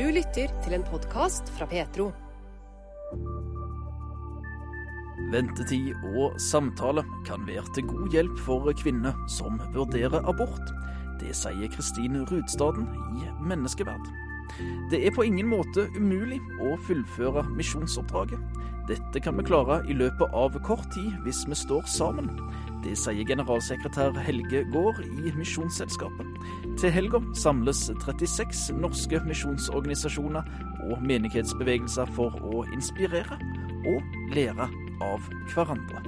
Du lytter til en podkast fra Petro. Ventetid og samtale kan være til god hjelp for kvinner som vurderer abort. Det sier Kristine Rudstaden i Menneskeverd. Det er på ingen måte umulig å fullføre misjonsoppdraget. Dette kan vi klare i løpet av kort tid hvis vi står sammen. Det sier generalsekretær Helge Gaard i Misjonsselskapet. Til helga samles 36 norske misjonsorganisasjoner og menighetsbevegelser for å inspirere og lære av hverandre.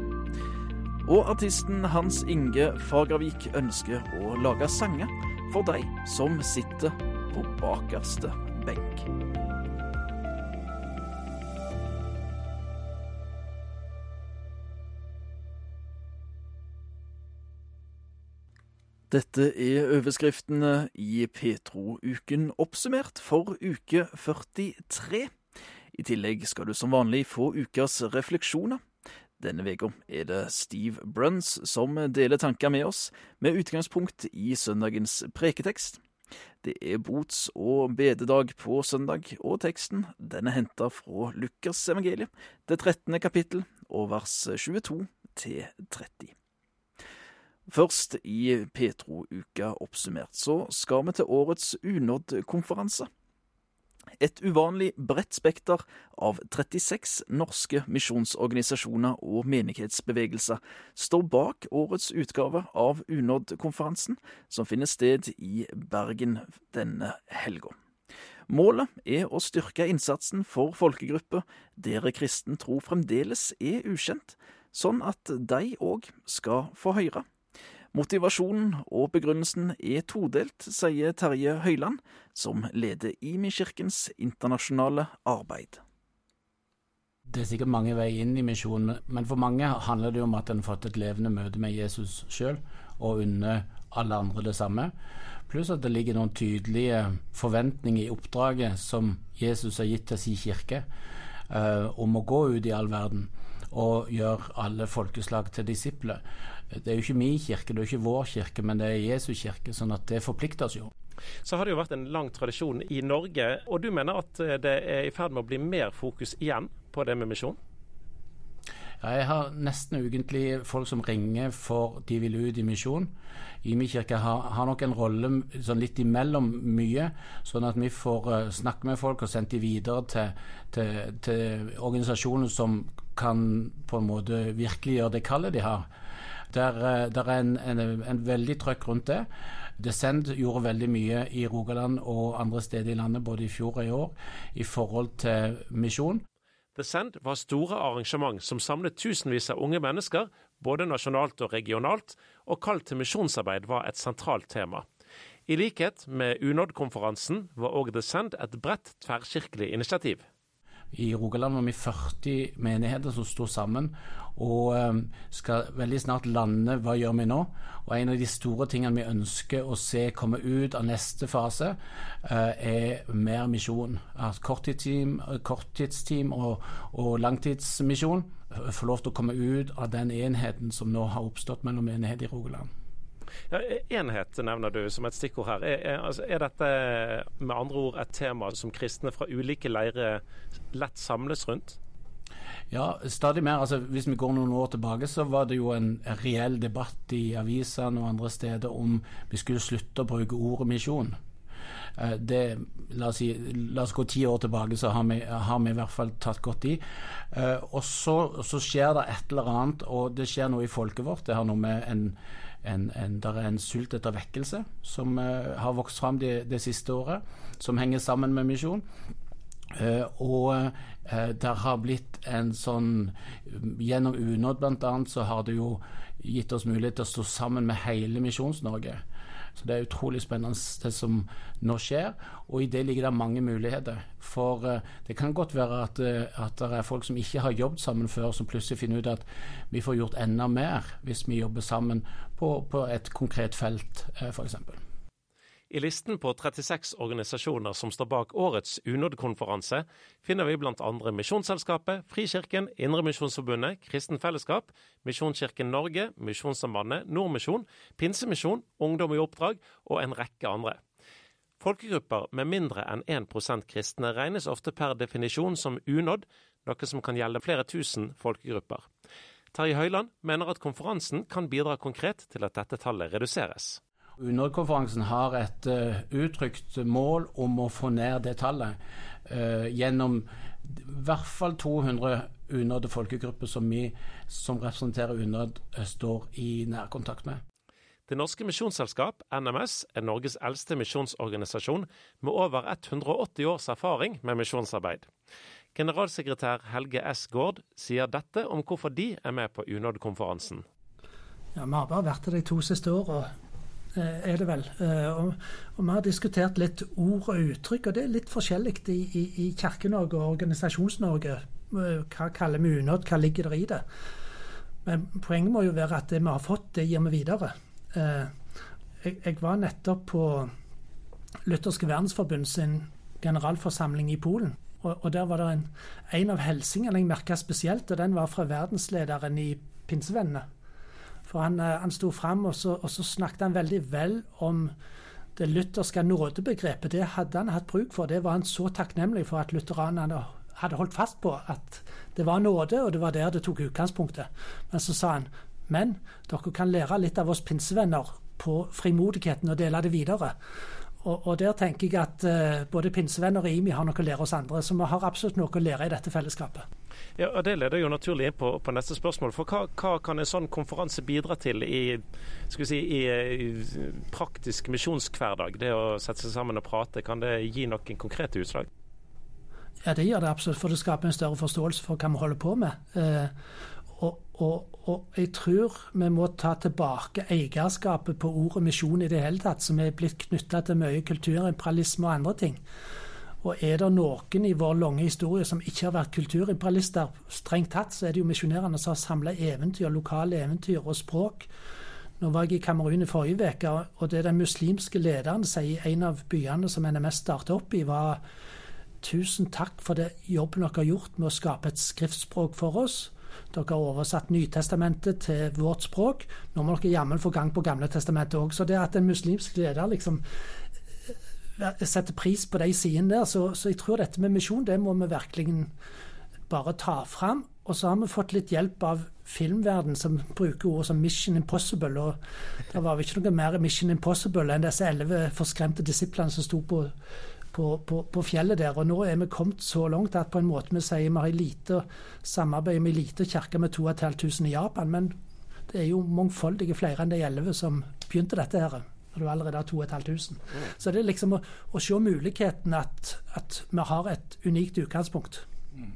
Og artisten Hans Inge Fagervik ønsker å lage sanger for de som sitter på bakerste benk. Dette er overskriftene i Petro-uken oppsummert for uke 43. I tillegg skal du som vanlig få ukas refleksjoner. Denne uka er det Steve Bruns som deler tanker med oss, med utgangspunkt i søndagens preketekst. Det er bots- og bededag på søndag, og teksten den er henta fra Lukas evangeliet, det 13. kapittel, og vers 22 til 30. Først i Petro-uka oppsummert så skal vi til årets Unådd-konferanse. Et uvanlig bredt spekter av 36 norske misjonsorganisasjoner og menighetsbevegelser står bak årets utgave av Unådd-konferansen, som finner sted i Bergen denne helga. Målet er å styrke innsatsen for folkegrupper der kristen tro fremdeles er ukjent, sånn at de òg skal få høre. Motivasjonen og begrunnelsen er todelt, sier Terje Høyland, som leder IMI-kirkens internasjonale arbeid. Det er sikkert mange veier inn i misjonen, men for mange handler det om at en har fått et levende møte med Jesus sjøl, og unner alle andre det samme. Pluss at det ligger noen tydelige forventninger i oppdraget som Jesus har gitt til sin kirke, uh, om å gå ut i all verden og gjøre alle folkeslag til disipler. Det er jo ikke min kirke, det er jo ikke vår kirke, men det er Jesu kirke, sånn at det forplikter oss jo. Så har det jo vært en lang tradisjon i Norge, og du mener at det er i ferd med å bli mer fokus igjen på det med misjon? Ja, jeg har nesten ukentlig folk som ringer for de vil ut i misjon. I min kirke har, har nok en rolle sånn litt imellom mye, sånn at vi får uh, snakke med folk og sendt de videre til, til, til organisasjoner som kan på en måte virkeliggjøre det kallet de har. Der, uh, der er en, en, en veldig trøkk rundt det. Descend gjorde veldig mye i Rogaland og andre steder i landet, både i fjor og i år, i forhold til misjon. The Send var store arrangement som samlet tusenvis av unge mennesker, både nasjonalt og regionalt, og kall til misjonsarbeid var et sentralt tema. I likhet med Unådd-konferansen var òg The Send et bredt tverrkirkelig initiativ. I Rogaland var vi 40 menigheter som sto sammen og skal veldig snart lande hva gjør vi nå. Og En av de store tingene vi ønsker å se komme ut av neste fase, er mer misjon. Korttidsteam, korttidsteam og, og langtidsmisjon får lov til å komme ut av den enheten som nå har oppstått mellom menigheter i Rogaland. Ja, enhet nevner du som et stikkord her. Er, er, altså, er, dette med andre ord et tema som kristne fra ulike leirer lett samles rundt? Ja, stadig mer. Altså, hvis vi går noen år tilbake, så var det jo en reell debatt i avisene og andre steder om vi skulle slutte å bruke ordet misjon. Det, la, oss si, la oss gå ti år tilbake, så har vi, har vi i hvert fall tatt godt i. Og så, så, skjer det et eller annet, og det skjer noe i folket vårt. Det har noe med en, en, en der er en sult etter vekkelse som uh, har vokst fram det, de siste året, som henger sammen med misjon. Uh, og uh, der har blitt en sånn Gjennom Unåd bl.a. så har det jo gitt oss mulighet til å stå sammen med hele Misjons-Norge. Så det er utrolig spennende det som nå skjer, og i det ligger det mange muligheter. For uh, det kan godt være at, uh, at, det er folk som ikke har jobbet sammen før, som plutselig finner ut at vi får gjort enda mer hvis vi jobber sammen på, på et konkret felt, uh, f.eks. I listen på 36 organisasjoner som står bak årets Unådd-konferanse, finner vi andre Misjonsselskapet, Frikirken, Indremisjonsforbundet, Kristen Fellesskap, Misjonskirken Norge, Misjonssambandet, Nordmisjon, Pinsemisjon, Ungdom i oppdrag og en rekke andre. Folkegrupper med mindre enn 1% kristne regnes ofte per definisjon som unådd, noe som kan gjelde flere tusen folkegrupper. Terje Høiland mener at konferansen kan bidra konkret til at dette tallet reduseres. UNOD-konferansen har et uh, uttrykt mål om å få ned det tallet uh, gjennom i hvert fall 200 unådde folkegrupper som vi som representerer UNOD, uh, står i nærkontakt med. Det Norske Misjonsselskap, NMS, er Norges eldste misjonsorganisasjon med over 180 års erfaring med misjonsarbeid. Generalsekretær Helge S. Gaard sier dette om hvorfor de er med på unådkonferansen. Ja, Vi har bare vært der de to siste åra, eh, er det vel. Eh, og, og, vi har diskutert litt ord og uttrykk, og det er litt forskjellig i, i, i Kirke-Norge og Organisasjons-Norge. Eh, hva kaller vi unådd, hva ligger der i det? Men poenget må jo være at det vi har fått, det gir vi videre. Jeg, jeg var nettopp på Lutherske verdensforbund sin generalforsamling i Polen. Og, og der var det en, en av hilsingene jeg merka spesielt, og den var fra verdenslederen i Pinsevennene. For han, eh, han sto fram, og, og, så snakket han veldig vel om det lutherske nådebegrepet. Det hadde han hatt bruk for. Det var han så takknemlig for at lutheranerne hadde holdt fast på. At det var nåde, og det var der det tok utgangspunktet. Men så sa han men dere kan lære litt av oss pinsevenner på frimodigheten og dele det videre. Og, og, der tenker jeg at uh, både pinsevenner og IMI har noe å lære oss andre. Så vi har absolutt noe å lære i dette fellesskapet. Ja, og Det leder jo naturlig inn på, på neste spørsmål. For hva, hva, kan en sånn konferanse bidra til i, si, i, i praktisk misjonshverdag? Det å sette seg sammen og prate, kan det gi noen konkrete utslag? Ja, det gjør det absolutt. For det skaper en større forståelse for hva vi holder på med. Eh, og, og, og, jeg tror vi må ta tilbake eierskapet på ordet misjon i det hele tatt, som er blitt knytta til mye kulturimperialisme og andre ting. Og er det noen i vår lange historie som ikke har vært kulturimperialister, strengt tatt, så er det jo misjonærene som har samla eventyr, lokale eventyr og språk. Nå var jeg i Kamerun i forrige uke, og det den muslimske lederen sier i en av byene som NMS startet opp i, var tusen takk for det jobben dere har gjort med å skape et skriftspråk for oss. Dere har oversatt Nytestamentet til vårt språk. Nå må dere jammen få gang på Gamle testamentet òg. Så det at en muslimsk leder liksom setter pris på de sidene der, så, så, jeg tror dette med misjon, det må vi virkelig bare ta fram. Og så har vi fått litt hjelp av filmverden som bruker ord som 'Mission Impossible'. Og det var vel ikke noe mer 'Mission Impossible' enn disse elleve forskremte disiplene som sto på på, på, på, fjellet der. Og nå er vi kommet så langt at på en måte vi sier vi har lite samarbeid med lite kirke med 2500 i Japan. Men det er jo mangfoldige flere enn de elleve som begynte dette her. Når du allerede har 2500. Mm. Så det er liksom å, å se muligheten at, at, vi har et unikt utgangspunkt. Mm.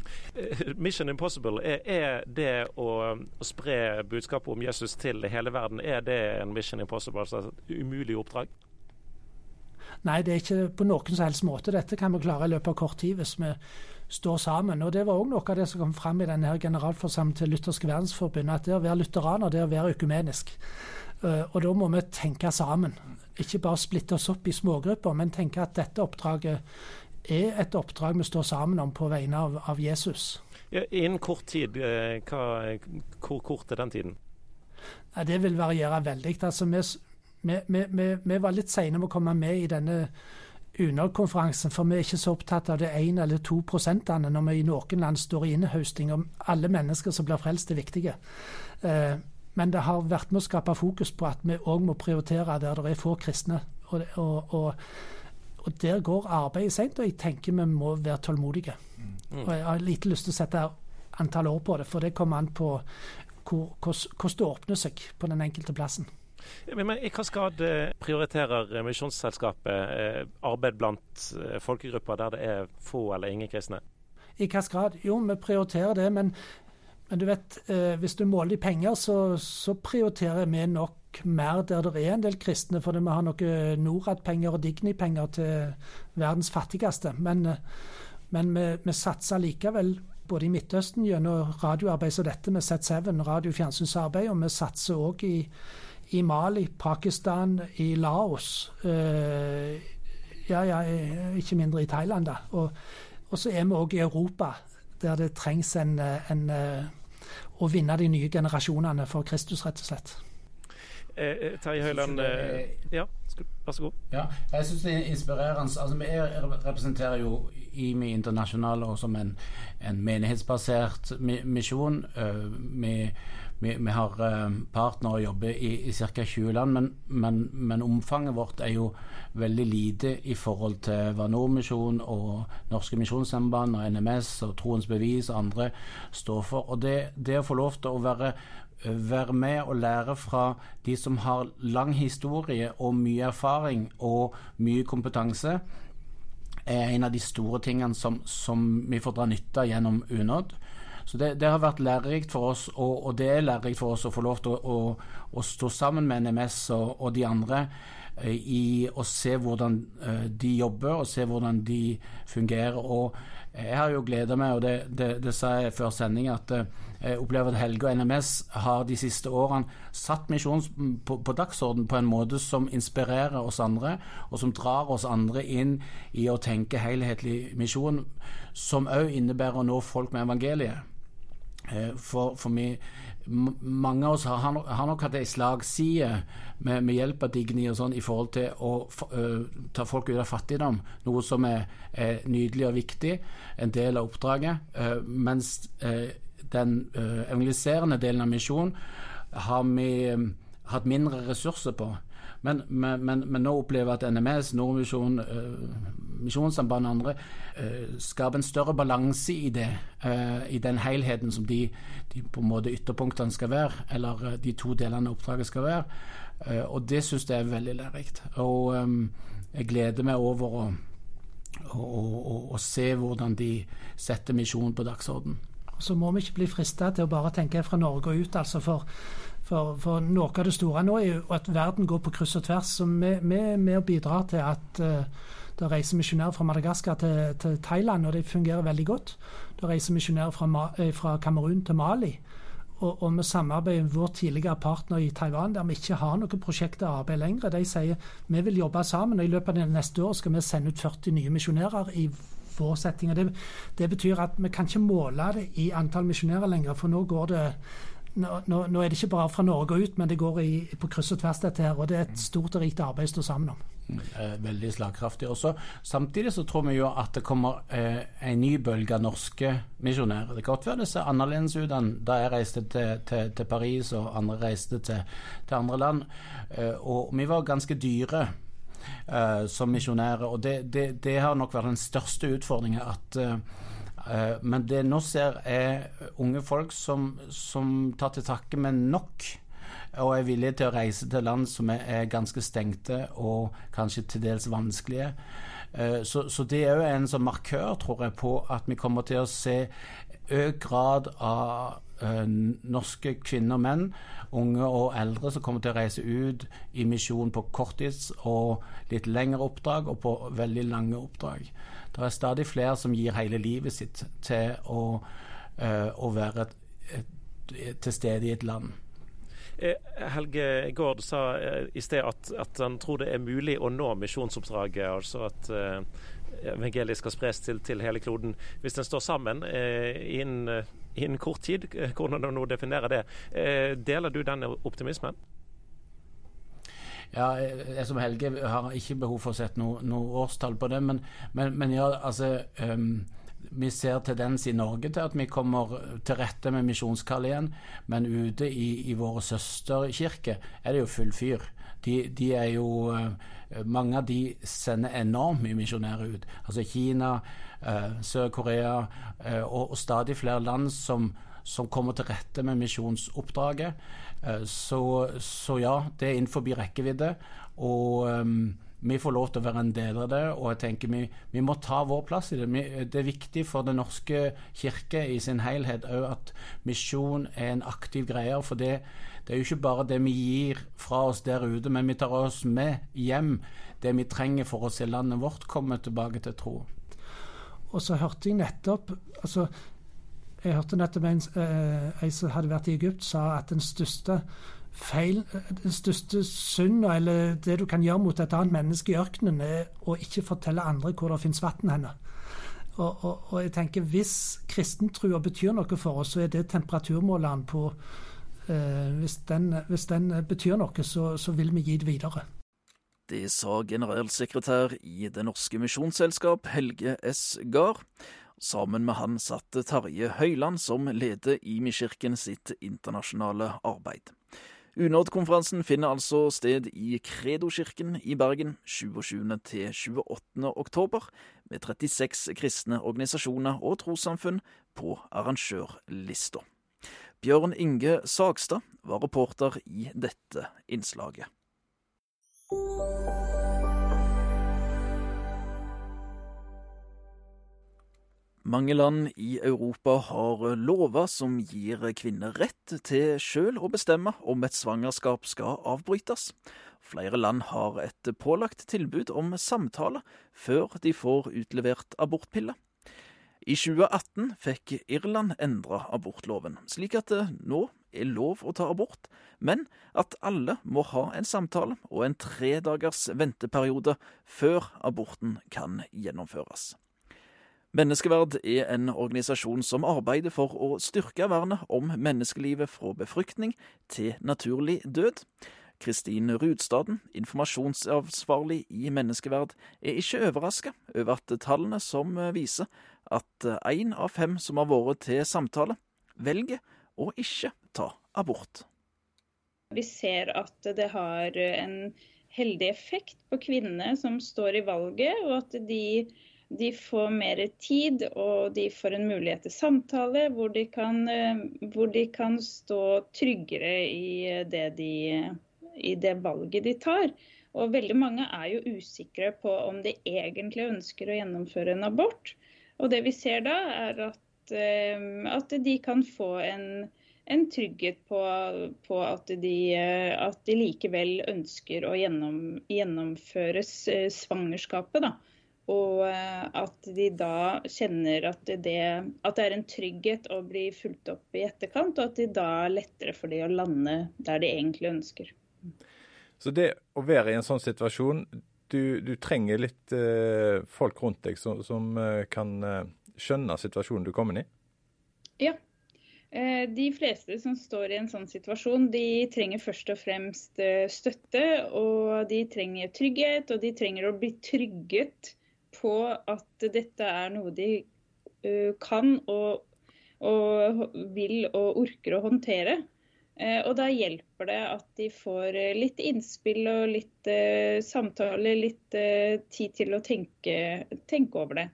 Mission Impossible, er, er det å, å, spre budskapet om Jesus til hele verden, er det en Mission Impossible, altså et umulig oppdrag? Nei, det er ikke på noen som helst måte. Dette kan vi klare i løpet av kort tid hvis vi står sammen. Og Det var òg noe av det som kom fram i denne generalforsamlingen til Lutherske verdensforbund, at det å være lutheraner, det å være økumenisk. Eh, og da må vi tenke sammen. Ikke bare splitte oss opp i smågrupper, men tenke at dette oppdraget er et oppdrag vi står sammen om på vegne av, av Jesus. Ja, innen kort tid, eh, hva, hvor kort er den tiden? Det vil variere veldig. Altså, vi, vi, vi, vi, var litt seine med å komme med i denne UNOD-konferansen, for vi er ikke så opptatt av det 1 eller 2 prosentene når vi i noen land står i innhausting om alle mennesker som blir frelst, er viktige. Eh, men det har vært med å skape fokus på at vi òg må prioritere der det er få kristne. Og, og, og, og der går arbeidet seint, og jeg tenker vi må være tålmodige. Mm. Og Jeg har lite lyst til å sette antall år på det, for det kommer an på hvordan det åpner seg på den enkelte plassen. Men, I hva grad eh, prioriterer Misjonsselskapet eh, arbeid blant eh, folkegrupper der det er få eller ingen kristne? I hva grad? Jo, vi prioriterer det. Men, men du vet, hvis du måler i penger, så, så, prioriterer vi nok mer der det er en del kristne. Fordi vi har noe Norad-penger og Digni-penger til verdens fattigste. Men, men vi, vi satser likevel både i Midtøsten gjennom radioarbeid som dette med Z7, radio- og fjernsynsarbeid, og vi satser òg i i Mali, Pakistan, i Laos. Eh, ja, ja, ikke mindre i Thailand, da. Og, og så er vi òg i Europa, der det trengs en, en, eh, å vinne de nye generasjonene for Kristus, rett og slett. Eh, eh Terje Høiland, eh, ja, Vær så god. Ja, jeg syns det er inspirerende. Altså, vi representerer jo IMI Internasjonal som en, en menighetsbasert misjon. Vi, vi, vi, har partnere og jobber i, i ca. 20 land, men, men, men, omfanget vårt er jo veldig lite i forhold til hva Nordmisjon og Norske Misjonssamband og NMS og Troens Bevis og andre står for. Og det, det å få lov til å være være med og lære fra de som har lang historie og mye erfaring og mye kompetanse, er en av de store tingene som, som vi får dra nytte av gjennom UNOD. Så det, det, har vært lærerikt for oss, og, og, det er lærerikt for oss å få lov til å, å, å stå sammen med NMS og, og de andre eh, i å se hvordan eh, de jobber, og se hvordan de fungerer. Og jeg har jo gleda meg, og det, det, det, sa jeg før sending, at eh, jeg opplever at Helge og NMS har de siste årene satt misjonen på, på dagsorden på en måte som inspirerer oss andre, og som drar oss andre inn i å tenke helhetlig misjon, som òg innebærer å nå folk med evangeliet. Eh, for, for vi, mange av oss har, har nok hatt ei slagside med, med, hjelp av Digni og sånn i forhold til å uh, ta folk ut av fattigdom, noe som er, er, nydelig og viktig, en del av oppdraget. Uh, mens uh, den evangeliserende delen av misjonen har vi hatt mindre ressurser på. Men, men, men, men, nå opplever jeg at NMS, Nordmisjonen, uh, Misjonssambandet og andre uh, skaper en større balanse i det, uh, i den helheten som de, de, på en måte ytterpunktene skal være, eller de to delene av oppdraget skal være. og det syns jeg er veldig lærerikt. Og um, jeg gleder meg over å, å, å, å se hvordan de setter misjonen på dagsordenen. Så må vi ikke bli frista til å bare tenke fra Norge og ut, altså. For for, for, noe av det store nå er jo at verden går på kryss og tvers. Så vi, er med og bidrar til at uh, det reiser misjonærer fra Madagaskar til, til, Thailand, og det fungerer veldig godt. Det reiser misjonærer fra, eh, fra Kamerun til Mali. Og, og vi samarbeider med vår tidligere partner i Taiwan, der vi ikke har noe prosjekt og arbeid lenger. De sier vi vil jobbe sammen, og i løpet av det neste år skal vi sende ut 40 nye misjonærer i vår setting. og det, det betyr at vi kan ikke måle det i antall misjonærer lenger, for nå går det nå, nå, er det ikke bare fra Norge og ut, men det går i, på kryss og tvers, dette her. Og det er et stort og rikt arbeid å stå sammen om. Mm, veldig slagkraftig. Også. Samtidig så tror vi jo at det kommer eh, en ny bølge av norske misjonærer. Det kan godt være det ser annerledes ut enn da jeg reiste til, til, til Paris og andre reiste til, til andre land. Eh, og vi var ganske dyre. Eh, som misjonærer, og det, det, det, har nok vært den største utfordringen. at Eh, men det nå ser, er unge folk som, som tar til takke med nok og er villige til å reise til land som er, ganske stengte og kanskje til dels vanskelige. Eh, så, så det er jo en sånn markør, tror jeg, på at vi kommer til å se økt grad av uh, norske kvinner og menn, unge og eldre, som kommer til å reise ut i misjon på korttids- og litt lengre oppdrag, og på veldig lange oppdrag. Det er stadig flere som gir hele livet sitt til å, uh, å være et, et, til stede i et land. Eh, Helge Gård sa eh, i sted at, at, han tror det er mulig å nå misjonsoppdraget. altså at evangeliet skal spres til, til, hele kloden. Hvis den står sammen innen, innen, kort tid, hvordan du nå definerer det, deler du den optimismen? Ja, jeg som Helge har ikke behov for å sette noe, noe årstall på det, men, men, men ja, altså um, vi ser tendens i Norge til at vi kommer til rette med misjonskall igjen, men ute i, i våre søsterkirker er det jo full fyr. De, de, er jo uh, Mange av de sender enormt mye misjonærer ut. Altså Kina, uh, Sør-Korea uh, og, og, stadig flere land som, som kommer til rette med misjonsoppdraget. Eh, så, så, ja, det er innenfor rekkevidde. Og um, vi får lov til å være en del av det, og jeg tenker vi, vi må ta vår plass i det. det er viktig for Den norske kirke i sin helhet òg at misjon er en aktiv greie. For det, det, er jo ikke bare det vi gir fra oss der ute, men vi tar oss med hjem det vi trenger for å se landet vårt komme tilbake til tro. Og så hørte jeg nettopp altså jeg hørte nettopp en, eh, en som hadde vært i Egypt, sa at den største feil, den største synden, eller det du kan gjøre mot et annet menneske i ørkenen, er å ikke fortelle andre hvor det finnes vann henne. Og, og, og, jeg tenker Hvis kristentrua betyr noe for oss, så er det temperaturmåleren på eh, hvis, den, hvis, den, betyr noe, så, så, vil vi gi det videre. Det sa generalsekretær i Det norske misjonsselskap, Helge S. Gahr. Sammen med han satt Tarje Høyland, som leder Imi-kirken sitt internasjonale arbeid. Unådd-konferansen finner altså sted i Kredo-kirken i Bergen 27. til 28. oktober, med 36 kristne organisasjoner og trossamfunn på arrangørlista. Bjørn Inge Sagstad var reporter i dette innslaget. Mange land i Europa har lover som gir kvinner rett til sjøl å bestemme om et svangerskap skal avbrytes. Flere land har et pålagt tilbud om samtale før de får utlevert abortpiller. I 2018 fikk Irland endra abortloven, slik at det nå er lov å ta abort, men at alle må ha en samtale og en tredagers venteperiode før aborten kan gjennomføres. Menneskeverd er en organisasjon som arbeider for å styrke vernet om menneskelivet fra befruktning til naturlig død. Kristine Rudstaden, informasjonsansvarlig i Menneskeverd, er ikke overraska over at tallene som viser at én av fem som har vært til samtale, velger å ikke ta abort. Vi ser at det har en heldig effekt på kvinnene som står i valget, og at de de får mer tid, og de får en mulighet til samtale hvor de kan, eh, hvor de kan stå tryggere i det, de, i det, valget de tar. Og veldig mange er jo usikre på om de egentlig ønsker å gjennomføre en abort. Og det vi ser da, er at, eh, at de kan få en, en trygghet på, på at, de, at, de, likevel ønsker å gjennom, gjennomføre svangerskapet. da. Og eh, at de da kjenner at det, at det er en trygghet å bli fulgt opp i etterkant, og at det da er lettere for de å lande der de egentlig ønsker. Så det å være i en sånn situasjon, du, du trenger litt eh, folk rundt deg som, som eh, kan eh, skjønne situasjonen du kommer i? Ja. Eh, de fleste som står i en sånn situasjon, de trenger først og fremst støtte. Og de trenger trygghet, og de trenger å bli trygget på at dette er noe de uh, kan og, og, vil og orker å håndtere. Uh, og da hjelper det at de får uh, litt innspill og litt samtale, litt tid til å tenke, tenke, over det.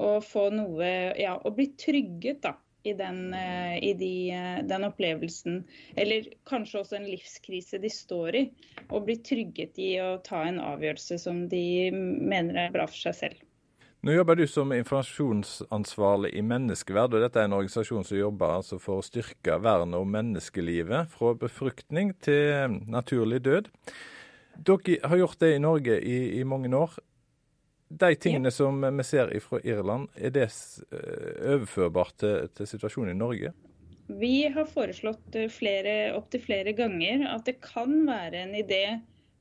Og få noe Ja, og bli trygget, da. I, den, i de, den, opplevelsen, eller kanskje også en livskrise de står i. Og bli trygget i å ta en avgjørelse som de mener er bra for seg selv. Nå jobber du som informasjonsansvarlig i Menneskeverd, og dette er en organisasjon som jobber altså for å styrke vernet om menneskelivet fra befruktning til naturlig død. Dere har gjort det i Norge i, i mange år. De tingene ja. som vi ser fra Irland, er det eh, overførbart til, til situasjonen i Norge? Vi har foreslått eh, opptil flere ganger at det kan være en idé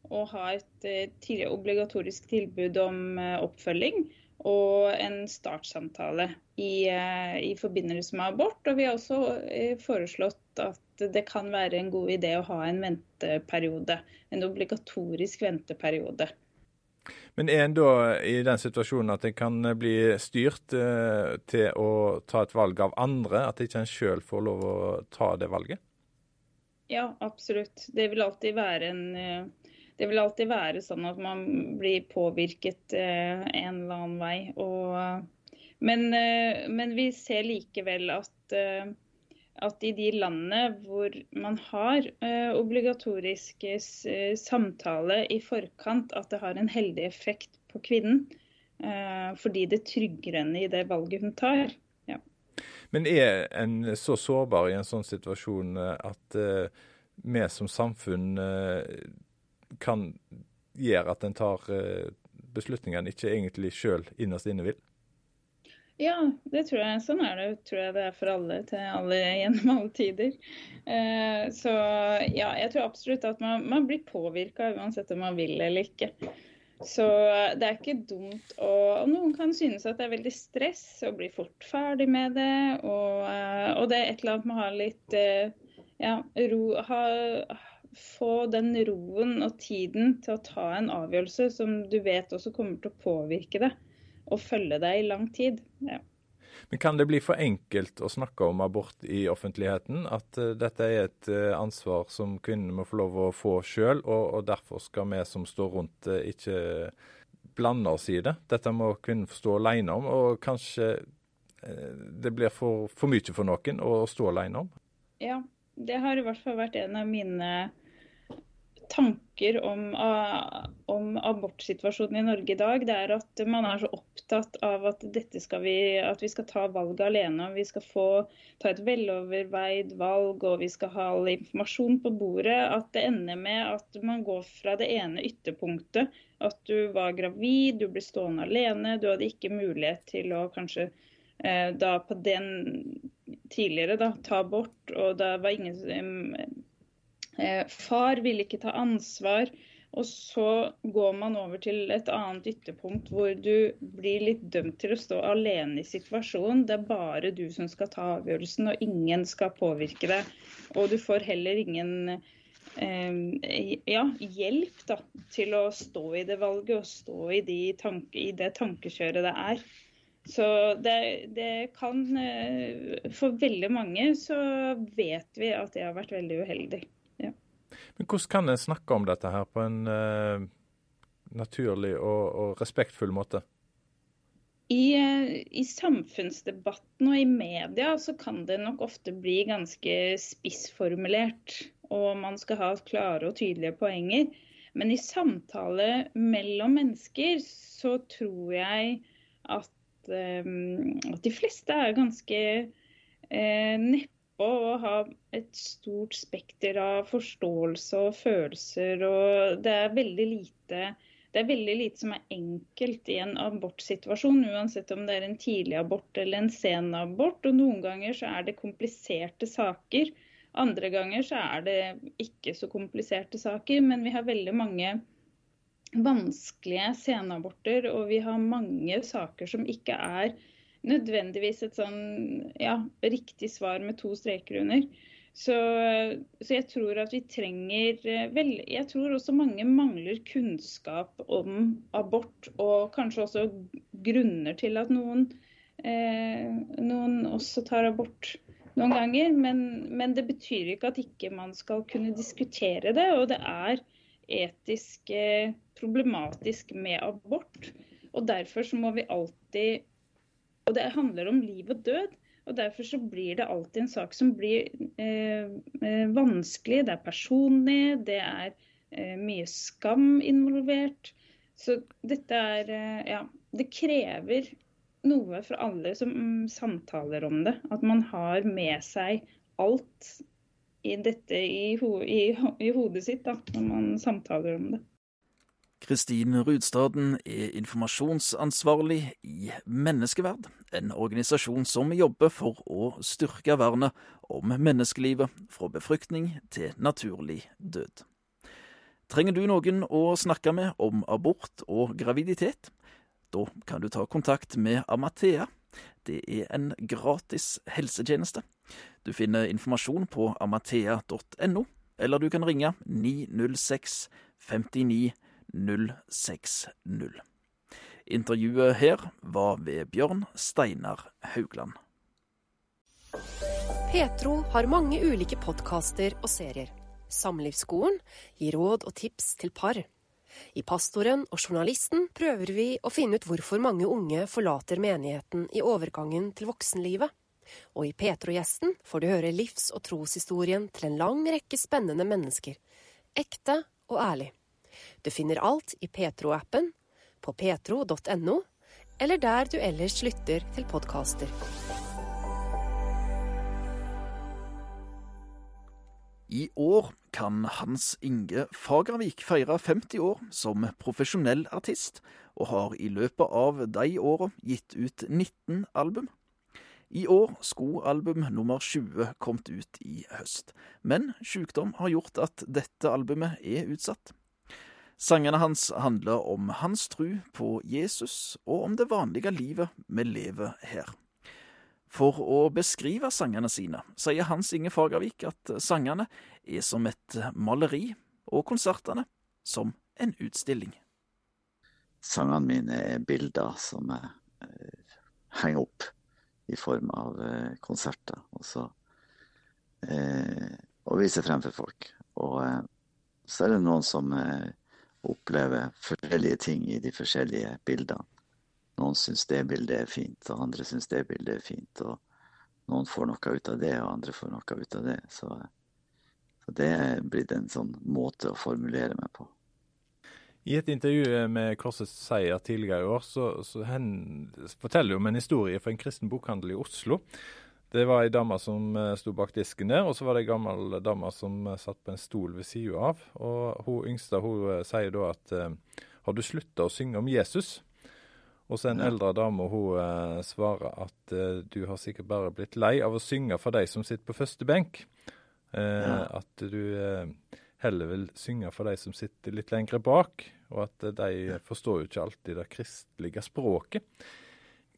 å ha et tidligere obligatorisk tilbud om oppfølging og en startsamtale i, eh, i, forbindelse med abort. Og vi har også eh, foreslått at det kan være en god idé å ha en venteperiode. En obligatorisk venteperiode. Men er en da i den situasjonen at en kan bli styrt eh, til å ta et valg av andre? At ikke en sjøl får lov å ta det valget? Ja, absolutt. Det vil alltid være en det vil alltid være sånn at man blir påvirket eh, en eller annen vei. Og, men, eh, men, vi ser likevel at, eh, at, i de landene hvor man har obligatorisk samtale i forkant, at det har en heldig effekt på kvinnen. fordi det trygger henne i det valget hun tar. Ja. Men er en så sårbar i en sånn situasjon at vi som samfunn kan gjøre at en tar eh, beslutningene ikke egentlig sjøl innerst inne vil? Ja, det tror jeg. Sånn er det tror jeg det er for alle til alle gjennom alle tider. Eh, så ja, jeg tror absolutt at man, man blir påvirka uansett om man vil eller ikke. Så det er ikke dumt å og Noen kan synes at det er veldig stress å bli fort ferdig med det. Og, eh, og det er et eller annet med å ha litt ja, ro ha, få den roen og tiden til å ta en avgjørelse som du vet også kommer til å påvirke deg og følge deg i lang tid. Ja. Men kan det bli for enkelt å snakke om abort i offentligheten? At uh, dette er et uh, ansvar som kvinnene må få lov å få sjøl, og, og, derfor skal vi som står rundt uh, ikke blande oss i det? Dette må kvinnen stå alene om, og kanskje det blir for, for mye for noen å stå alene om? Ja, det har i hvert fall vært en av mine tanker om, om, abortsituasjonen i Norge i dag, det er at man er så opptatt av at, vi, at vi skal ta valget alene. Vi skal få ta et veloverveid valg og vi skal ha all informasjon på bordet. At det ender med at man går fra det ene ytterpunktet, at du var gravid, du ble stående alene, du hadde ikke mulighet til å kanskje eh, da på den tidligere da, ta abort, og det var ingen far vil ikke ta ansvar. Og så går man over til et annet ytterpunkt hvor du blir litt dømt til å stå alene i situasjonen. Det er bare du som skal ta avgjørelsen, og ingen skal påvirke deg. Og du får heller ingen eh, ja, hjelp da, til å stå i det valget og stå i, de tanke, i det tankekjøret det er. Så det, det, kan eh, For veldig mange så vet vi at det har vært veldig uheldig. Men hvordan kan en snakke om dette her på en uh, naturlig og, og, respektfull måte? I, uh, I, samfunnsdebatten og i media så kan det nok ofte bli ganske spissformulert. Og man skal ha klare og tydelige poenger. Men i samtale mellom mennesker så tror jeg at, um, at de fleste er ganske uh, neppe å ha et stort spekter av forståelse og følelser. og Det er veldig lite det er veldig lite som er enkelt i en abortsituasjon, uansett om det er en tidlig abort eller en sen abort. Og noen ganger så er det kompliserte saker. Andre ganger så er det ikke så kompliserte saker, men vi har veldig mange vanskelige senaborter, og vi har mange saker som ikke er nødvendigvis et sånn ja, riktig svar med to streker under. Så, så, jeg tror at vi trenger eh, vel, Jeg tror også mange mangler kunnskap om abort, og kanskje også grunner til at noen, eh, noen også tar abort noen ganger. Men, men, det betyr ikke at ikke man skal kunne diskutere det. Og det er etisk eh, problematisk med abort. Og derfor så må vi alltid og det handler om liv og død. Og Derfor så blir det alltid en sak som blir eh, eh, vanskelig. Det er personlig, det er eh, mye skam involvert. Så dette er eh, Ja, det krever noe for alle som mm, samtaler om det. At man har med seg alt i dette i, ho i, i hodet sitt da, når man samtaler om det. Kristin Rudstaden er informasjonsansvarlig i Menneskeverd, en organisasjon som jobber for å styrke vernet om menneskelivet fra befruktning til naturlig død. Trenger du noen å snakke med om abort og graviditet? Da kan du ta kontakt med Amathea. Det er en gratis helsetjeneste. Du finner informasjon på amathea.no, eller du kan ringe 906 59 060. Intervjuet her var ved Bjørn Steinar Haugland. Petro har mange ulike podkaster og serier. Samlivsskolen gir råd og tips til par. I Pastoren og Journalisten prøver vi å finne ut hvorfor mange unge forlater menigheten i overgangen til voksenlivet. Og i Petro-gjesten får du høre livs- og troshistorien til en lang rekke spennende mennesker. Ekte og ærlig. Du finner alt i Petro-appen, på petro.no, eller der du ellers lytter til podkaster. I år kan Hans Inge Fagervik feire 50 år som profesjonell artist, og har i løpet av de åra gitt ut 19 album. I år skulle album nummer 20 kommet ut i høst, men sykdom har gjort at dette albumet er utsatt. Sangene hans handler om hans tru på Jesus og om det vanlige livet vi lever her. For å beskrive sangene sine sier Hans Inge Fagervik at sangene er som et maleri, og konsertene som en utstilling. Sangene mine er bilder som jeg eh, henger opp i form av eh, konserter. Og så eh, og viser frem for folk. Og eh, så er det noen som eh, opplever forskjellige ting i de forskjellige bildene. Noen syns det bildet er fint, og andre syns det bildet er fint. og Noen får noe ut av det, og andre får noe ut av det. Så, så det er blitt en sånn måte å formulere meg på. I et intervju med Korsets Seier tidligere i år, så, så hen, forteller du om en historie fra en kristen bokhandel i Oslo. Det var ei dame som uh, sto bak disken der, og så var det ei gammel dame som uh, satt på en stol ved sida av. Og hun yngste hun uh, sier da at har du slutta å synge om Jesus? Og så en ja. eldre dame hun svarer at du har sikkert bare blitt lei av å synge for de som sitter på første benk. Ja. At du heller vil synge for de som sitter litt lengre bak, og at de forstår jo ikke alltid det kristelige språket.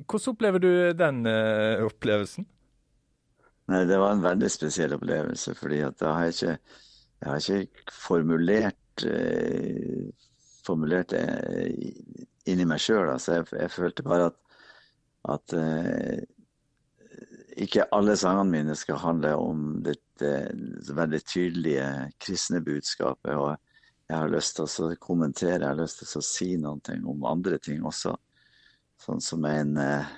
Hvordan opplever du den opplevelsen? Nei, det var en veldig spesiell opplevelse, fordi da har jeg ikke, jeg har ikke formulert, eh, formulert det inni meg sjøl. Altså, jeg, jeg, følte bare at, at eh, ikke alle sangene mine skal handle om dette veldig tydelige kristne budskapet. og jeg har lyst til å kommentere, jeg har lyst til å si noe om andre ting også. Sånn som en, eh,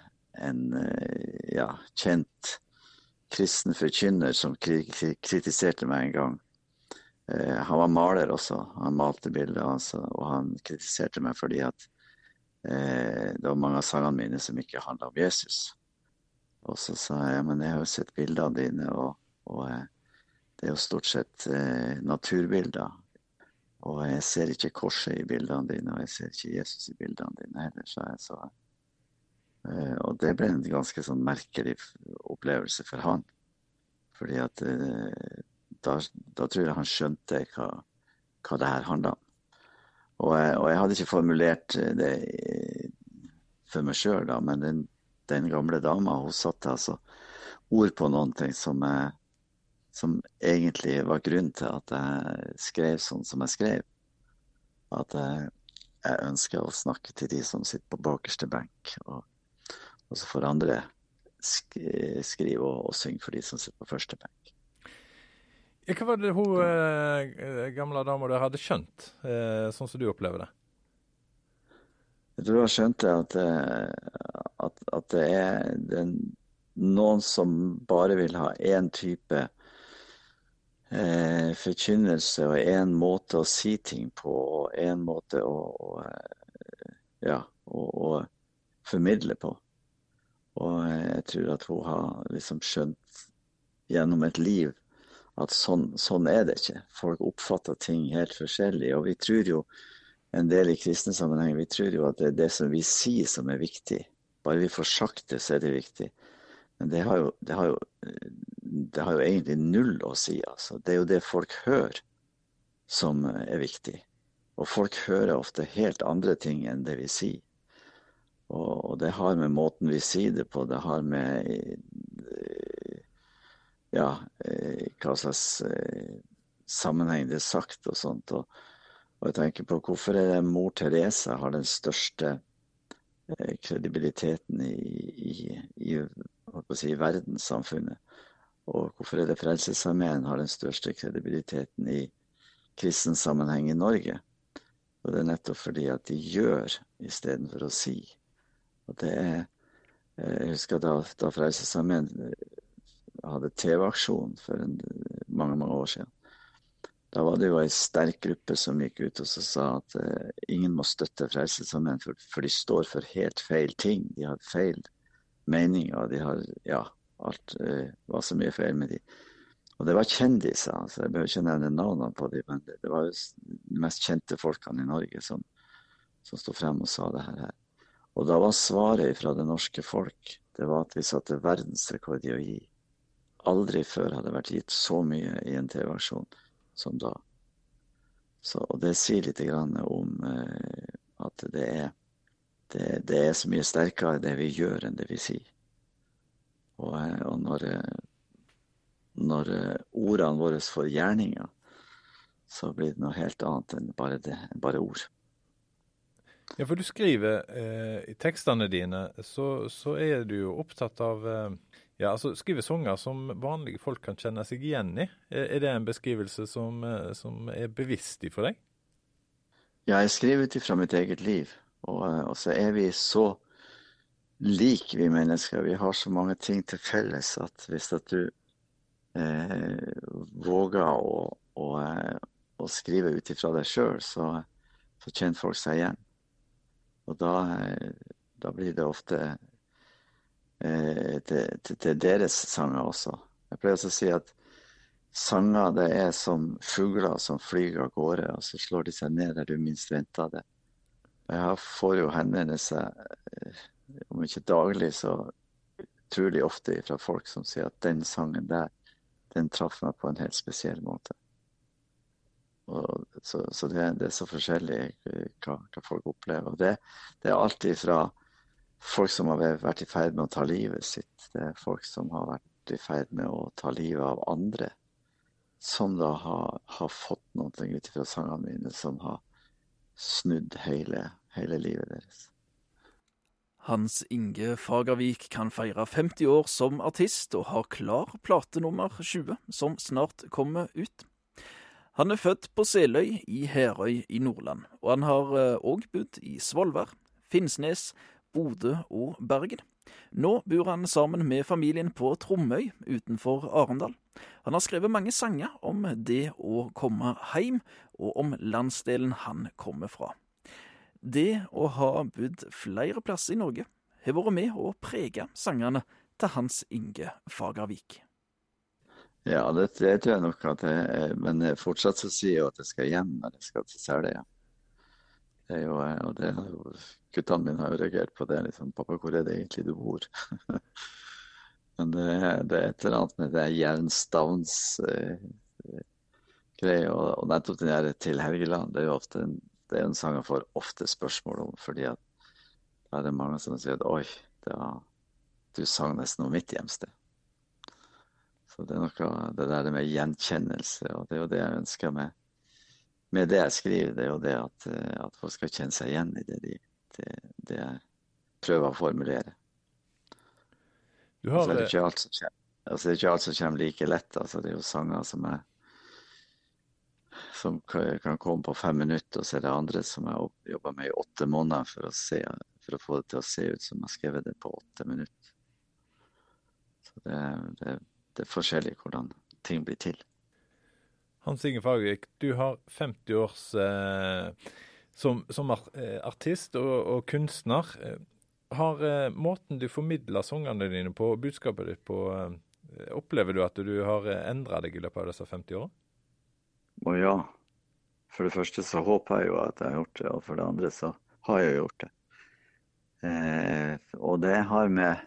en eh, ja, kjent kristen forkynner som kritiserte meg en gang. Eh, han var maler også, han malte bilder, altså, og han kritiserte meg fordi at eh, det var mange av sangene mine som ikke handla om Jesus. Og så sa jeg men jeg har jo sett bildene dine, og, og eh, det er jo stort sett eh, naturbilder. Og jeg ser ikke korset i bildene dine, og jeg ser ikke Jesus i bildene dine heller, sa jeg. Så og det ble en ganske sånn merkelig opplevelse for han. Fordi at eh, da, da tror jeg han skjønte hva, hva det her handla om. Og jeg, og jeg, hadde ikke formulert det for meg sjøl, da, men den, den, gamle dama hun satte altså ord på noen ting som, jeg, som egentlig var grunnen til at jeg skrev sånn som jeg skrev. At jeg, jeg ønsker å snakke til de som sitter på bakerste benk. og og så får andre sk skrive og, og, synge for de som sitter på første benk. Hva var det hun eh, gamle dama der hadde skjønt, eh, sånn som du opplever det? Jeg tror hun skjønte at, eh, at, at det er den, noen som bare vil ha én type eh, forkynnelse og én måte å si ting på og én måte å, å, eh, ja, å, å formidle på. Og jeg tror at hun har liksom skjønt gjennom et liv at sånn, sånn, er det ikke. Folk oppfatter ting helt forskjellig. Og vi tror jo en del i kristne sammenheng, vi tror jo at det er det som vi sier som er viktig. Bare vi får sagt det, så er det viktig. Men det har jo, det har jo, det har jo egentlig null å si. Altså. Det er jo det folk hører som er viktig. Og folk hører ofte helt andre ting enn det vi sier. Og, det har med måten vi sier det på, det har med eh, ja, eh, hva slags eh, sammenheng det er sagt og sånt. Og, og, jeg tenker på hvorfor er det mor Teresa har den største kredibiliteten i, i, i, si, i verdenssamfunnet? Og hvorfor er det Frelsesarmeen har den største kredibiliteten i kristen sammenheng i Norge? Og det er nettopp fordi at de gjør istedenfor å si. Og det er eh, Jeg husker da, da Frelsesarmeen eh, hadde TV-aksjon for en, mange, mange år siden. Da var det jo ei sterk gruppe som gikk ut og sa at uh, ingen må støtte Frelsesarmeen, for, for, de står for helt feil ting. De har feil meninger. De har Ja, alt uh, var så mye feil med de. Og det var kjendiser. altså Jeg behøver ikke nevne navnene på dem, men det, det var jo de mest kjente folkene i Norge som, som sto frem og sa det her. Og da var svaret fra det norske folk det var at vi satte verdensrekord i å gi. Aldri før hadde det vært gitt så mye i en TV-aksjon som da. Så, og det sier litt om eh, at det er, det, det er så mye sterkere det vi gjør, enn det vi sier. Og, og når, når ordene våre får gjerninger, så blir det noe helt annet enn bare, det, bare ord. Ja, for du skriver eh, i tekstene dine, så, så, er du jo opptatt av eh, ja, altså skriver sanger som vanlige folk kan kjenne seg igjen i. Er, er det en beskrivelse som, eh, som er bevisst for deg? Ja, jeg skriver ut ifra mitt eget liv. Og, eh, og, så er vi så like, vi mennesker. Vi har så mange ting til felles at hvis at du eh, våger å, å, å skrive ut ifra deg sjøl, så, så, kjenner folk seg igjen. Og da, eh, da blir det ofte eh, til, til, deres sanger også. Jeg pleier også å si at sanger det er som fugler som flyr av gårde, og så slår de seg ned der du minst venter det. Jeg får jo henvendelser, eh, om ikke daglig, så utrolig ofte fra folk som sier at den sangen der, den traff meg på en helt spesiell måte. Så, så det, det, er så forskjellig eh, hva, hva folk opplever. Det, det, er alltid fra folk som har vært i ferd med å ta livet sitt. Det er folk som har vært i ferd med å ta livet av andre. Som da har, har fått noe ut fra sangene mine som har snudd hele, hele livet deres. Hans Inge Fagervik kan feire 50 år som artist, og har klar plate nummer 20, som snart kommer ut. Han er født på Seløy i Herøy i Nordland, og han har òg eh, bodd i Svolvær, Finnsnes, Bodø og Bergen. Nå bor han sammen med familien på Tromøy utenfor Arendal. Han har skrevet mange sanger om det å komme hjem, og om landsdelen han kommer fra. Det å ha bodd flere plasser i Norge har vært med å prege sangene til Hans Inge Fagervik. Ja, det, det, tror jeg nok at jeg. Men fortsatt så sier jeg at jeg skal hjem når jeg skal til Seløya. Det er guttene mine har jo reagert på det. liksom, 'Pappa, hvor er det egentlig du bor?' Men det, det, er et eller annet med det jernstavnsgreia. Eh, og, og, nettopp den der 'Til Helgeland' det er jo ofte en, det er en sang jeg får ofte spørsmål om. fordi at da er det mange som sier at 'oi, da, du sang nesten om mitt hjemsted'. Så det er noe det der med gjenkjennelse, og det er jo det jeg ønsker med, med det jeg skriver. Det er jo det at, eh, at folk skal kjenne seg igjen i det, de, det, det jeg prøver å formulere. Du har, så er det, ikke alt som kommer, altså det er ikke alt som kommer like lett. Altså det er jo sanger som jeg som kan komme på fem minutter, og så er det andre som jeg jobber med i åtte måneder for å, se, for å få det til å se ut som jeg har skrevet det på åtte minutter. Så det, det, det er forskjellig hvordan ting blir til. Hans Inge Fagervik, du har 50 års eh, som, som, eh, artist og, og, kunstner. Eh, har eh, måten du formidler sangene dine på, budskapet ditt på, eh, opplever du at du har endra deg i løpet av disse 50 årene? Å ja. For det første så håper jeg jo at jeg har gjort det, og for det andre så har jeg gjort det. Eh, og det har med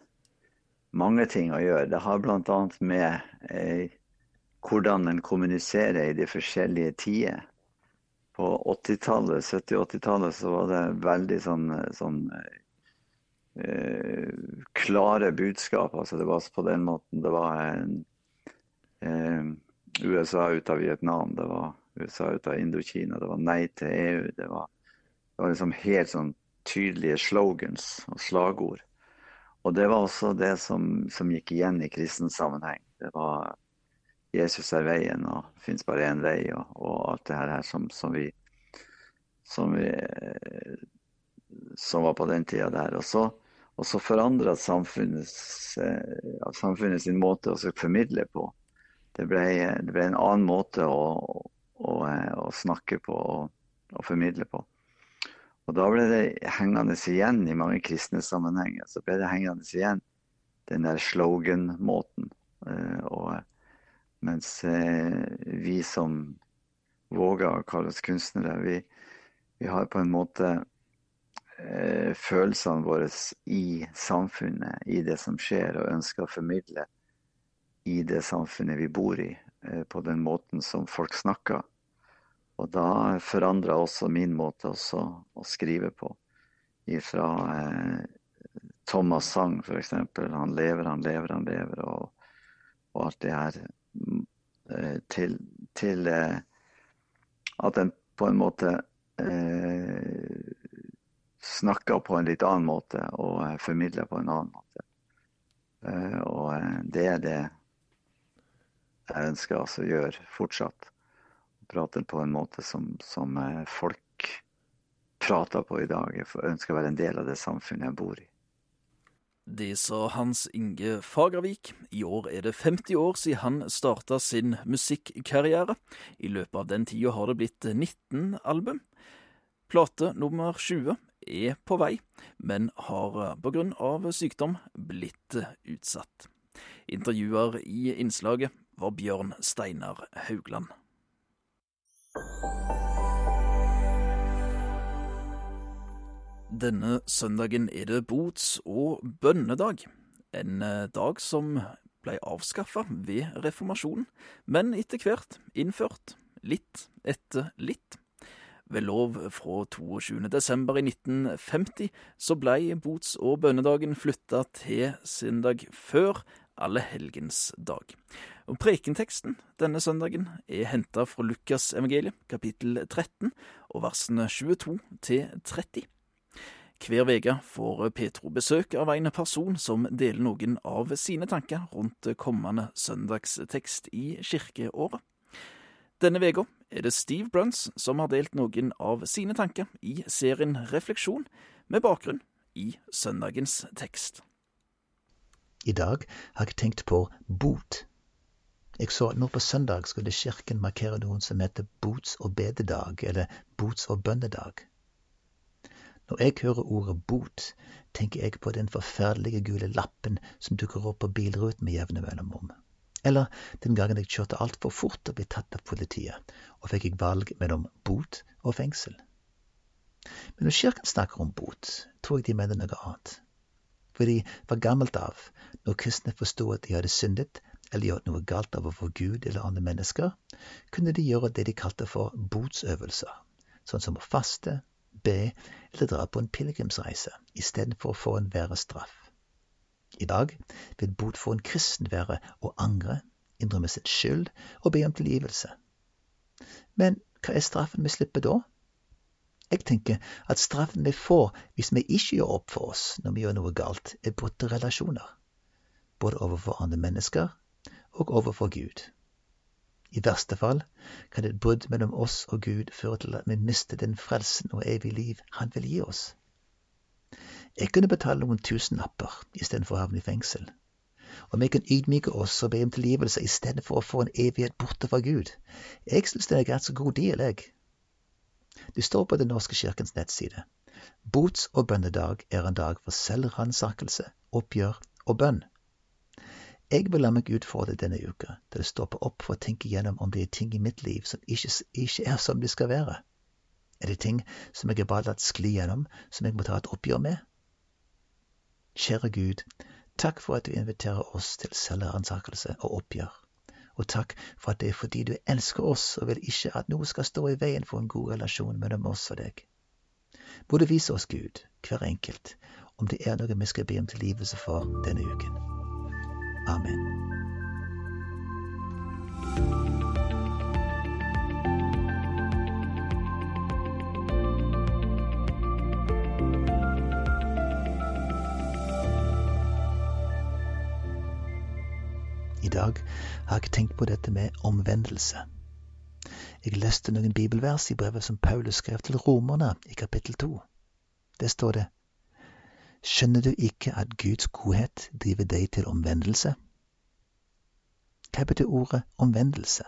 mange ting å gjøre. Det har bl.a. med eh, hvordan en kommuniserer i de forskjellige tider. På 80-tallet, 70-80-tallet så var det veldig sånn, sånn eh, klare budskap. Altså det var på den måten det var en, eh, USA ut av Vietnam, det var USA ut av Indokina, det var nei til EU. Det var, det var liksom helt sånn tydelige slogans og slagord. Og det var også det som, som gikk igjen i kristen sammenheng. Det var Jesus er veien, og det fins bare én vei, og, og, alt det her som, som, vi, som vi Som var på den tida der. Og så, og så forandra samfunnet, samfunnet sin måte å formidle på. Det ble, det ble, en annen måte å, å, å snakke på og formidle på. Og da ble det hengende igjen i mange kristne sammenhenger. Så ble det hengende igjen den der slogan-måten. Eh, mens eh, vi som våger å kalle oss kunstnere, vi, vi har på en måte eh, følelsene våre i samfunnet, i det som skjer, og ønsker å formidle i det samfunnet vi bor i, på den måten som folk snakker. Og da forandra også min måte også å skrive på. Fra eh, Thomas sang, f.eks. Han lever, han lever, han lever. Og, og alt det her eh, til, til eh, at en på en måte eh, snakker på en litt annen måte og formidler på en annen måte. Eh, og det er det jeg ønsker altså å gjøre fortsatt. Prate på en måte som, som folk prater på i dag. Jeg ønsker å være en del av det samfunnet jeg bor i. Det sa Hans Inge Fagervik. I år er det 50 år siden han starta sin musikkarriere. I løpet av den tida har det blitt 19 album. Plate nummer 20 er på vei, men har grunn av sykdom blitt utsatt. Intervjuer i innslaget var Bjørn Steinar Haugland. Denne søndagen er det bots- og bønnedag. En eh, dag som ble avskaffa ved reformasjonen, men etter hvert innført litt etter litt. Ved lov fra 22. desember i 1950 så ble bots- og bønnedagen flytta til søndag før Allehelgens dag. Og Prekenteksten denne søndagen er henta fra Lukas evangeliet, kapittel 13, og versene 22 til 30. Hver uke får Petro besøk av en person som deler noen av sine tanker rundt kommende søndagstekst i kirkeåret. Denne uka er det Steve Bruns som har delt noen av sine tanker i serien Refleksjon, med bakgrunn i søndagens tekst. I dag har jeg tenkt på bot. Jeg så nå på søndag skulle kirken markere noen som heter bots- og bededag, eller bots- og bønnedag. Når jeg hører ordet bot, tenker jeg på den forferdelige gule lappen som dukker opp på bilruten med jevne mellomrom. Eller den gangen jeg kjørte altfor fort og ble tatt av politiet, og fikk jeg valg mellom bot og fengsel. Men når kirken snakker om bot, tror jeg de mener noe annet. Fordi fra gammelt av, når kristne forsto at de hadde syndet eller gjort noe galt overfor Gud eller andre mennesker, kunne de gjøre det de kalte for botsøvelser, sånn som å faste, be eller dra på en pilegrimsreise istedenfor å få en verre straff. I dag vil bot for en kristen være å angre, innrømme sin skyld og be om tilgivelse. Men hva er straffen vi slipper da? Jeg tenker at straffen vi får hvis vi ikke gjør opp for oss når vi gjør noe galt, er brutte relasjoner, både overfor andre mennesker og overfor Gud. I verste fall kan et brudd mellom oss og Gud føre til at vi mister den frelsen og evig liv Han vil gi oss. Jeg kunne betale noen tusenlapper istedenfor å havne i fengsel. Og vi kan ydmyke oss og be om tilgivelse istedenfor å få en evighet borte fra Gud. Jeg synes det er en ganske god deal, jeg. Det står på Den norske kirkens nettside. Bots- og bønnedag er en dag for selvransakelse, oppgjør og bønn. Jeg vil la meg utfordre denne uka til å stoppe opp for å tenke gjennom om det er ting i mitt liv som ikke, ikke er som de skal være. Er det ting som jeg bare latt skli gjennom, som jeg må ta et oppgjør med? Kjære Gud, takk for at du inviterer oss til selvransakelse og oppgjør. Og takk for at det er fordi du elsker oss og vil ikke at noe skal stå i veien for en god relasjon mellom oss og deg. Må vise oss, Gud, hver enkelt, om det er noe vi skal be om tilgivelse for denne uken. Amen. I dag har jeg tenkt på dette med omvendelse. Jeg leste noen bibelvers i brevet som Paulus skrev til romerne i kapittel to. Der står det Skjønner du ikke at Guds godhet driver deg til omvendelse? Hva betyr ordet omvendelse?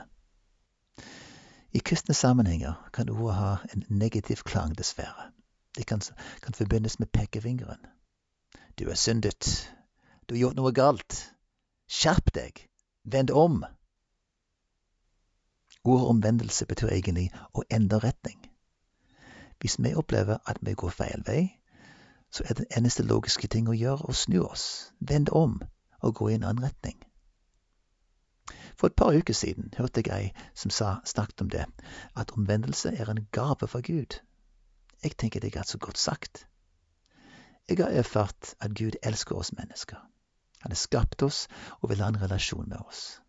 I kristne sammenhenger kan ordet ha en negativ klang, dessverre. Det kan, kan forbindes med pekefingeren. Du er syndet. Du har gjort noe galt. Skjerp deg. Vend om. Ordet omvendelse betyr egentlig å endre retning. Hvis vi opplever at vi går feil vei, så er den eneste logiske ting å gjøre å snu oss, vende om og gå i en annen retning. For et par uker siden hørte jeg ei som sa, snakket om det, at omvendelse er en gave fra Gud. Jeg tenker det er ganske godt sagt. Jeg har erfart at Gud elsker oss mennesker. Han har skapt oss og vil ha en relasjon med oss.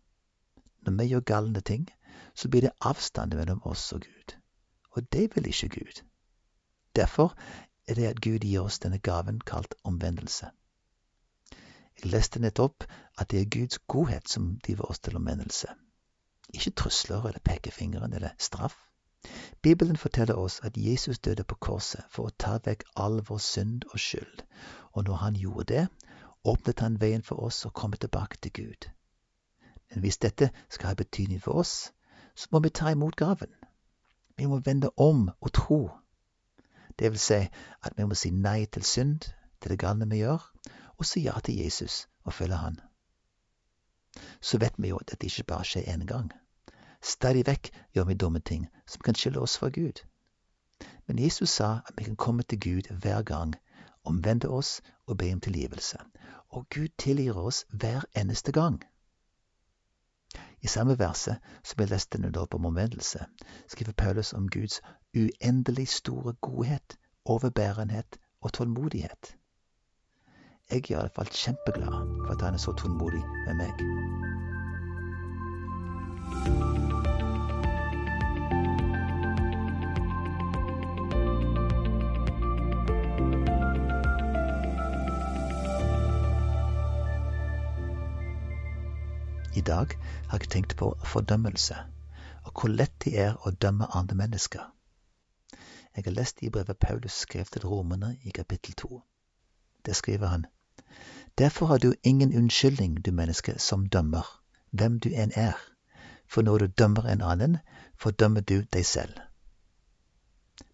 Når vi gjør galne ting, så blir det avstand mellom oss og Gud. Og det vil ikke Gud. Derfor er det at Gud gir oss denne gaven kalt omvendelse. Jeg leste nettopp at det er Guds godhet som driver oss til omvendelse. Ikke trusler eller pekefingeren eller straff. Bibelen forteller oss at Jesus døde på korset for å ta vekk all vår synd og skyld, og når han gjorde det, åpnet han veien for oss å komme tilbake til Gud. Men hvis dette skal ha betydning for oss, så må vi ta imot gaven. Vi må vende om og tro. Det vil si at vi må si nei til synd, til det galne vi gjør, og si ja til Jesus og følge Han. Så vet vi jo at dette ikke bare skjer én gang. Stadig vekk gjør vi dumme ting som kan skille oss fra Gud. Men Jesus sa at vi kan komme til Gud hver gang, omvende oss og be om tilgivelse. Og Gud tilgir oss hver eneste gang. I samme verset som vi leste nå om omvendelse, skriver Paulus om Guds uendelig store godhet, overbærenhet og tålmodighet. Jeg er iallfall kjempeglad for at han er så tålmodig med meg. I dag har jeg tenkt på fordømmelse, og hvor lett det er å dømme andre mennesker. Jeg har lest i brevet Paulus skrev til romerne i kapittel to. Der skriver han Derfor har du ingen unnskyldning, du menneske som dømmer, hvem du enn er, for når du dømmer en annen, fordømmer du deg selv.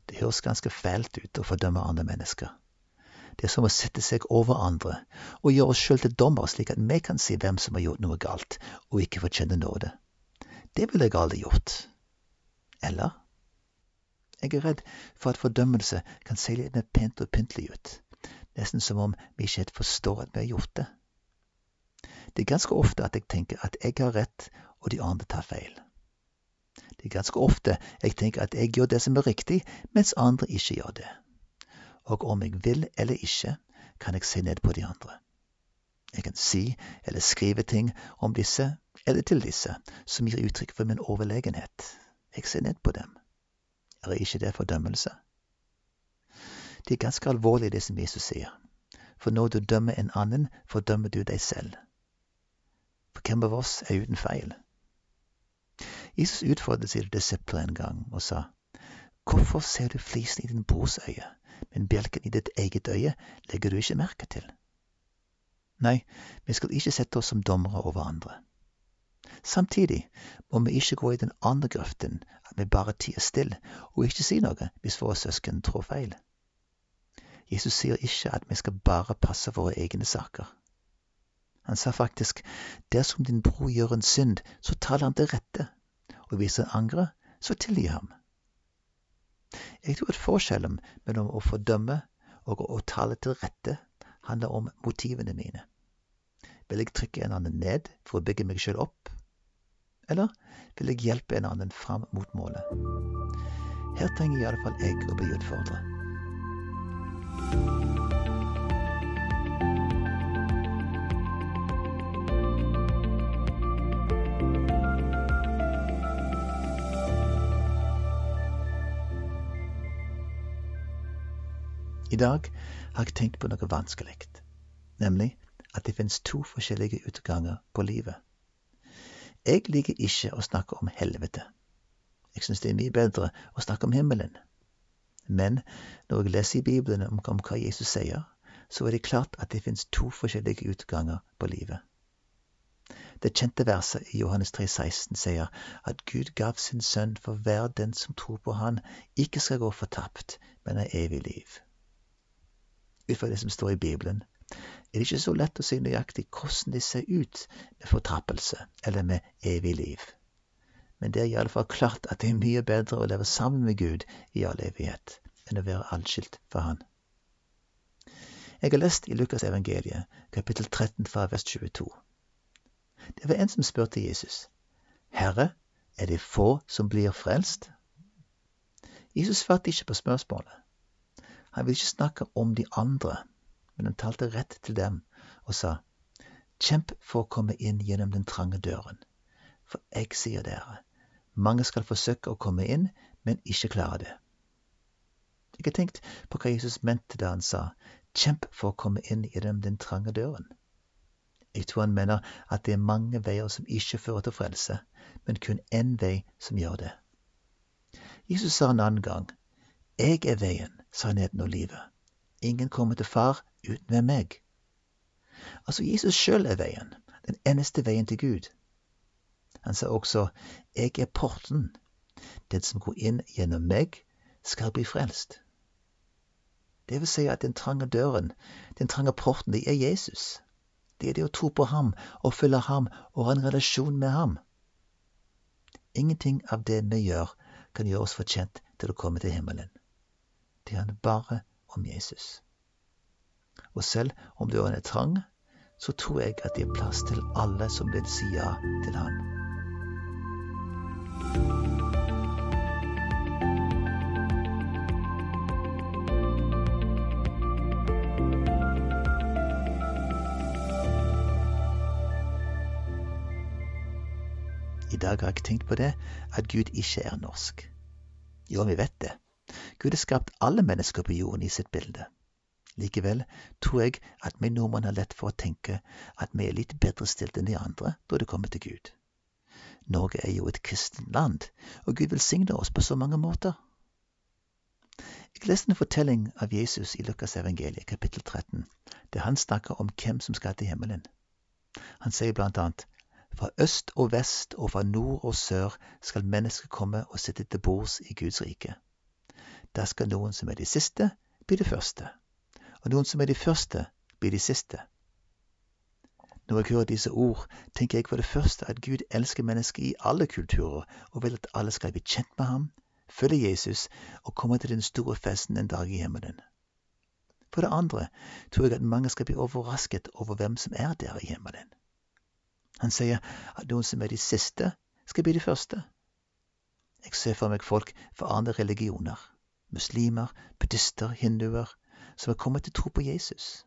Det høres ganske fælt ut å fordømme andre mennesker. Det er som å sette seg over andre og gjøre oss sjøl til dommer, slik at vi kan si hvem som har gjort noe galt og ikke fortjener nåde. Det ville jeg aldri gjort. Eller? Jeg er redd for at fordømmelse kan se litt mer pent og pyntelig ut, nesten som om vi ikke helt forstår at vi har gjort det. Det er ganske ofte at jeg tenker at jeg har rett og de andre tar feil. Det er ganske ofte jeg tenker at jeg gjør det som er riktig, mens andre ikke gjør det og om jeg vil eller ikke, kan jeg se ned på de andre. Jeg kan si eller skrive ting om disse eller til disse som gir uttrykk for min overlegenhet. Jeg ser ned på dem. Er ikke det fordømmelse? Det er ganske alvorlig det som Jesus sier. For når du dømmer en annen, fordømmer du deg selv. For hvem av oss er uten feil? Jesus utfordret sine disipler en gang og sa, Hvorfor ser du flisen i din brors øye, men bjelken i ditt eget øye legger du ikke merke til. Nei, vi skal ikke sette oss som dommere over andre. Samtidig må vi ikke gå i den andre grøften, at vi bare tier stille og ikke sier noe hvis våre søsken trår feil. Jesus sier ikke at vi skal bare passe våre egne saker. Han sa faktisk dersom din bror gjør en synd, så taler han til rette, og hvis han angrer, så tilgi ham. Jeg tror at forskjellen mellom å fordømme og å tale til rette handler om motivene mine. Vil jeg trykke en annen ned for å bygge meg sjøl opp? Eller vil jeg hjelpe en annen fram mot målet? Her trenger i alle fall jeg å bli utfordret. I dag har jeg tenkt på noe vanskelig, nemlig at det finnes to forskjellige utganger på livet. Jeg liker ikke å snakke om helvete. Jeg synes det er mye bedre å snakke om himmelen. Men når jeg leser i Bibelen om, hva Jesus sier, så er det klart at det finnes to forskjellige utganger på livet. Det kjente verset i Johannes 3, 16 sier at Gud gav sin sønn for hver den som tror på Han, ikke skal gå fortapt, men ha evig liv ut fra det som står i Bibelen, er det ikke så lett å si nøyaktig hvordan det ser ut med fortrappelse eller med evig liv. Men det er iallfall klart at det er mye bedre å leve sammen med Gud i all evighet enn å være atskilt fra Han. Jeg har lest i Lukas evangeliet, kapittel 13 fra vers 22. Det var en som spurte Jesus, Herre, er det få som blir frelst? Jesus svarte ikke på spørsmålet. Han vil ikke snakke om de andre, men han talte rett til dem og sa, Kjemp for å komme inn gjennom den trange døren. For jeg sier dere, mange skal forsøke å komme inn, men ikke klare det. Har tenkt på hva Jesus mente da han sa, Kjemp for å komme inn gjennom den trange døren. Jeg tror han mener at det er mange veier som ikke fører til frelse, men kun én vei som gjør det. Jesus sa en annen gang, Jeg er veien, sannheten og livet. Ingen kommer til Far uten med meg. Altså, Jesus sjøl er veien, den eneste veien til Gud. Han sa også, Jeg er porten. Den som går inn gjennom meg, skal bli frelst. Det vil si at den trange døren, den trange porten, det er Jesus. Det er det å tro på ham og følge ham og ha en relasjon med ham. Ingenting av det vi gjør, kan gjøre oss fortjent til å komme til himmelen. Det handler bare om Jesus. Og selv om døren er trang, så tror jeg at det er plass til alle som vil si ja til ham. dag har jeg tenkt på det, at Gud ikke er norsk. Jo, vi vet det. Gud har skapt alle mennesker på jorden i sitt bilde. Likevel tror jeg at vi nordmenn har lett for å tenke at vi er litt bedre stilt enn de andre når det kommer til Gud. Norge er jo et kristent land, og Gud velsigner oss på så mange måter. Jeg leste en fortelling av Jesus i Lukas evangeliet, kapittel 13, der han snakker om hvem som skal til himmelen. Han sier blant annet fra øst og vest og fra nord og sør skal mennesker komme og sitte til bords i Guds rike. Da skal noen som er de siste, bli de første, og noen som er de første, blir de siste. Når jeg hører disse ord, tenker jeg for det første at Gud elsker mennesker i alle kulturer og vil at alle skal bli kjent med ham, følge Jesus og komme til den store festen en dag i himmelen. For det andre tror jeg at mange skal bli overrasket over hvem som er der i himmelen. Han sier at noen som er de siste, skal bli de første. Jeg ser for meg folk fra andre religioner, muslimer, buddhister, hinduer, som er kommet til tro på Jesus.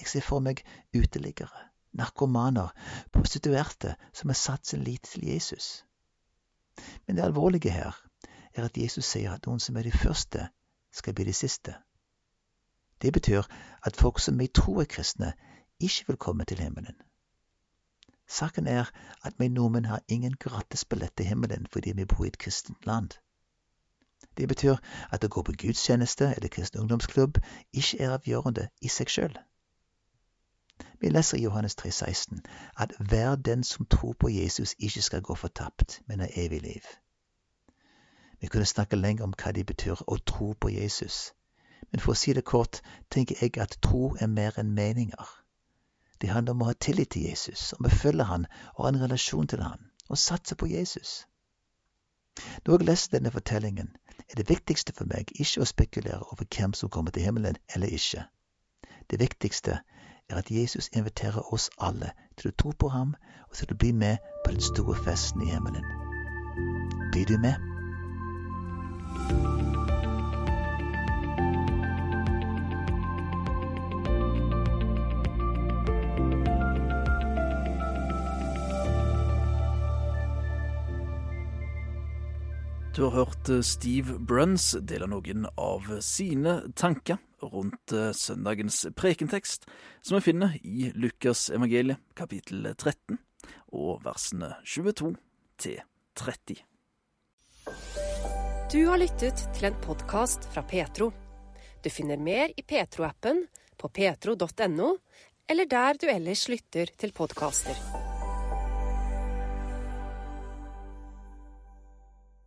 Jeg ser for meg uteliggere, narkomaner, prostituerte som har satt sin lit til Jesus. Men det alvorlige her er at Jesus sier at noen som er de første, skal bli de siste. Det betyr at folk som vi tror er kristne, ikke vil komme til himmelen. Saken er at vi nordmenn har ingen gratisbillett til himmelen fordi vi bor i et kristent land. Det betyr at å gå på gudstjeneste eller kristen ungdomsklubb ikke er avgjørende i seg sjøl. Vi leser i Johannes 3, 16 at hver den som tror på Jesus, ikke skal gå fortapt, men har evig liv. Vi kunne snakke lenger om hva det betyr å tro på Jesus, men for å si det kort tenker jeg at tro er mer enn meninger. Det handler om å ha tillit til Jesus, om å følge han og ha en relasjon til han, og satse på Jesus. Når jeg leser denne fortellingen, er det viktigste for meg ikke å spekulere over hvem som kommer til himmelen eller ikke. Det viktigste er at Jesus inviterer oss alle til å tro på ham og til å bli med på den store festen i himmelen. Blir du med? Du har hørt eh, Steve Bruns dele noen av sine tanker rundt eh, søndagens prekentekst, som vi finner i Lukas evangeliet kapittel 13 og versene 22 til 30. Du har lyttet til en podkast fra Petro. Du finner mer i Petro-appen, på petro.no, eller der du ellers lytter til podkaster.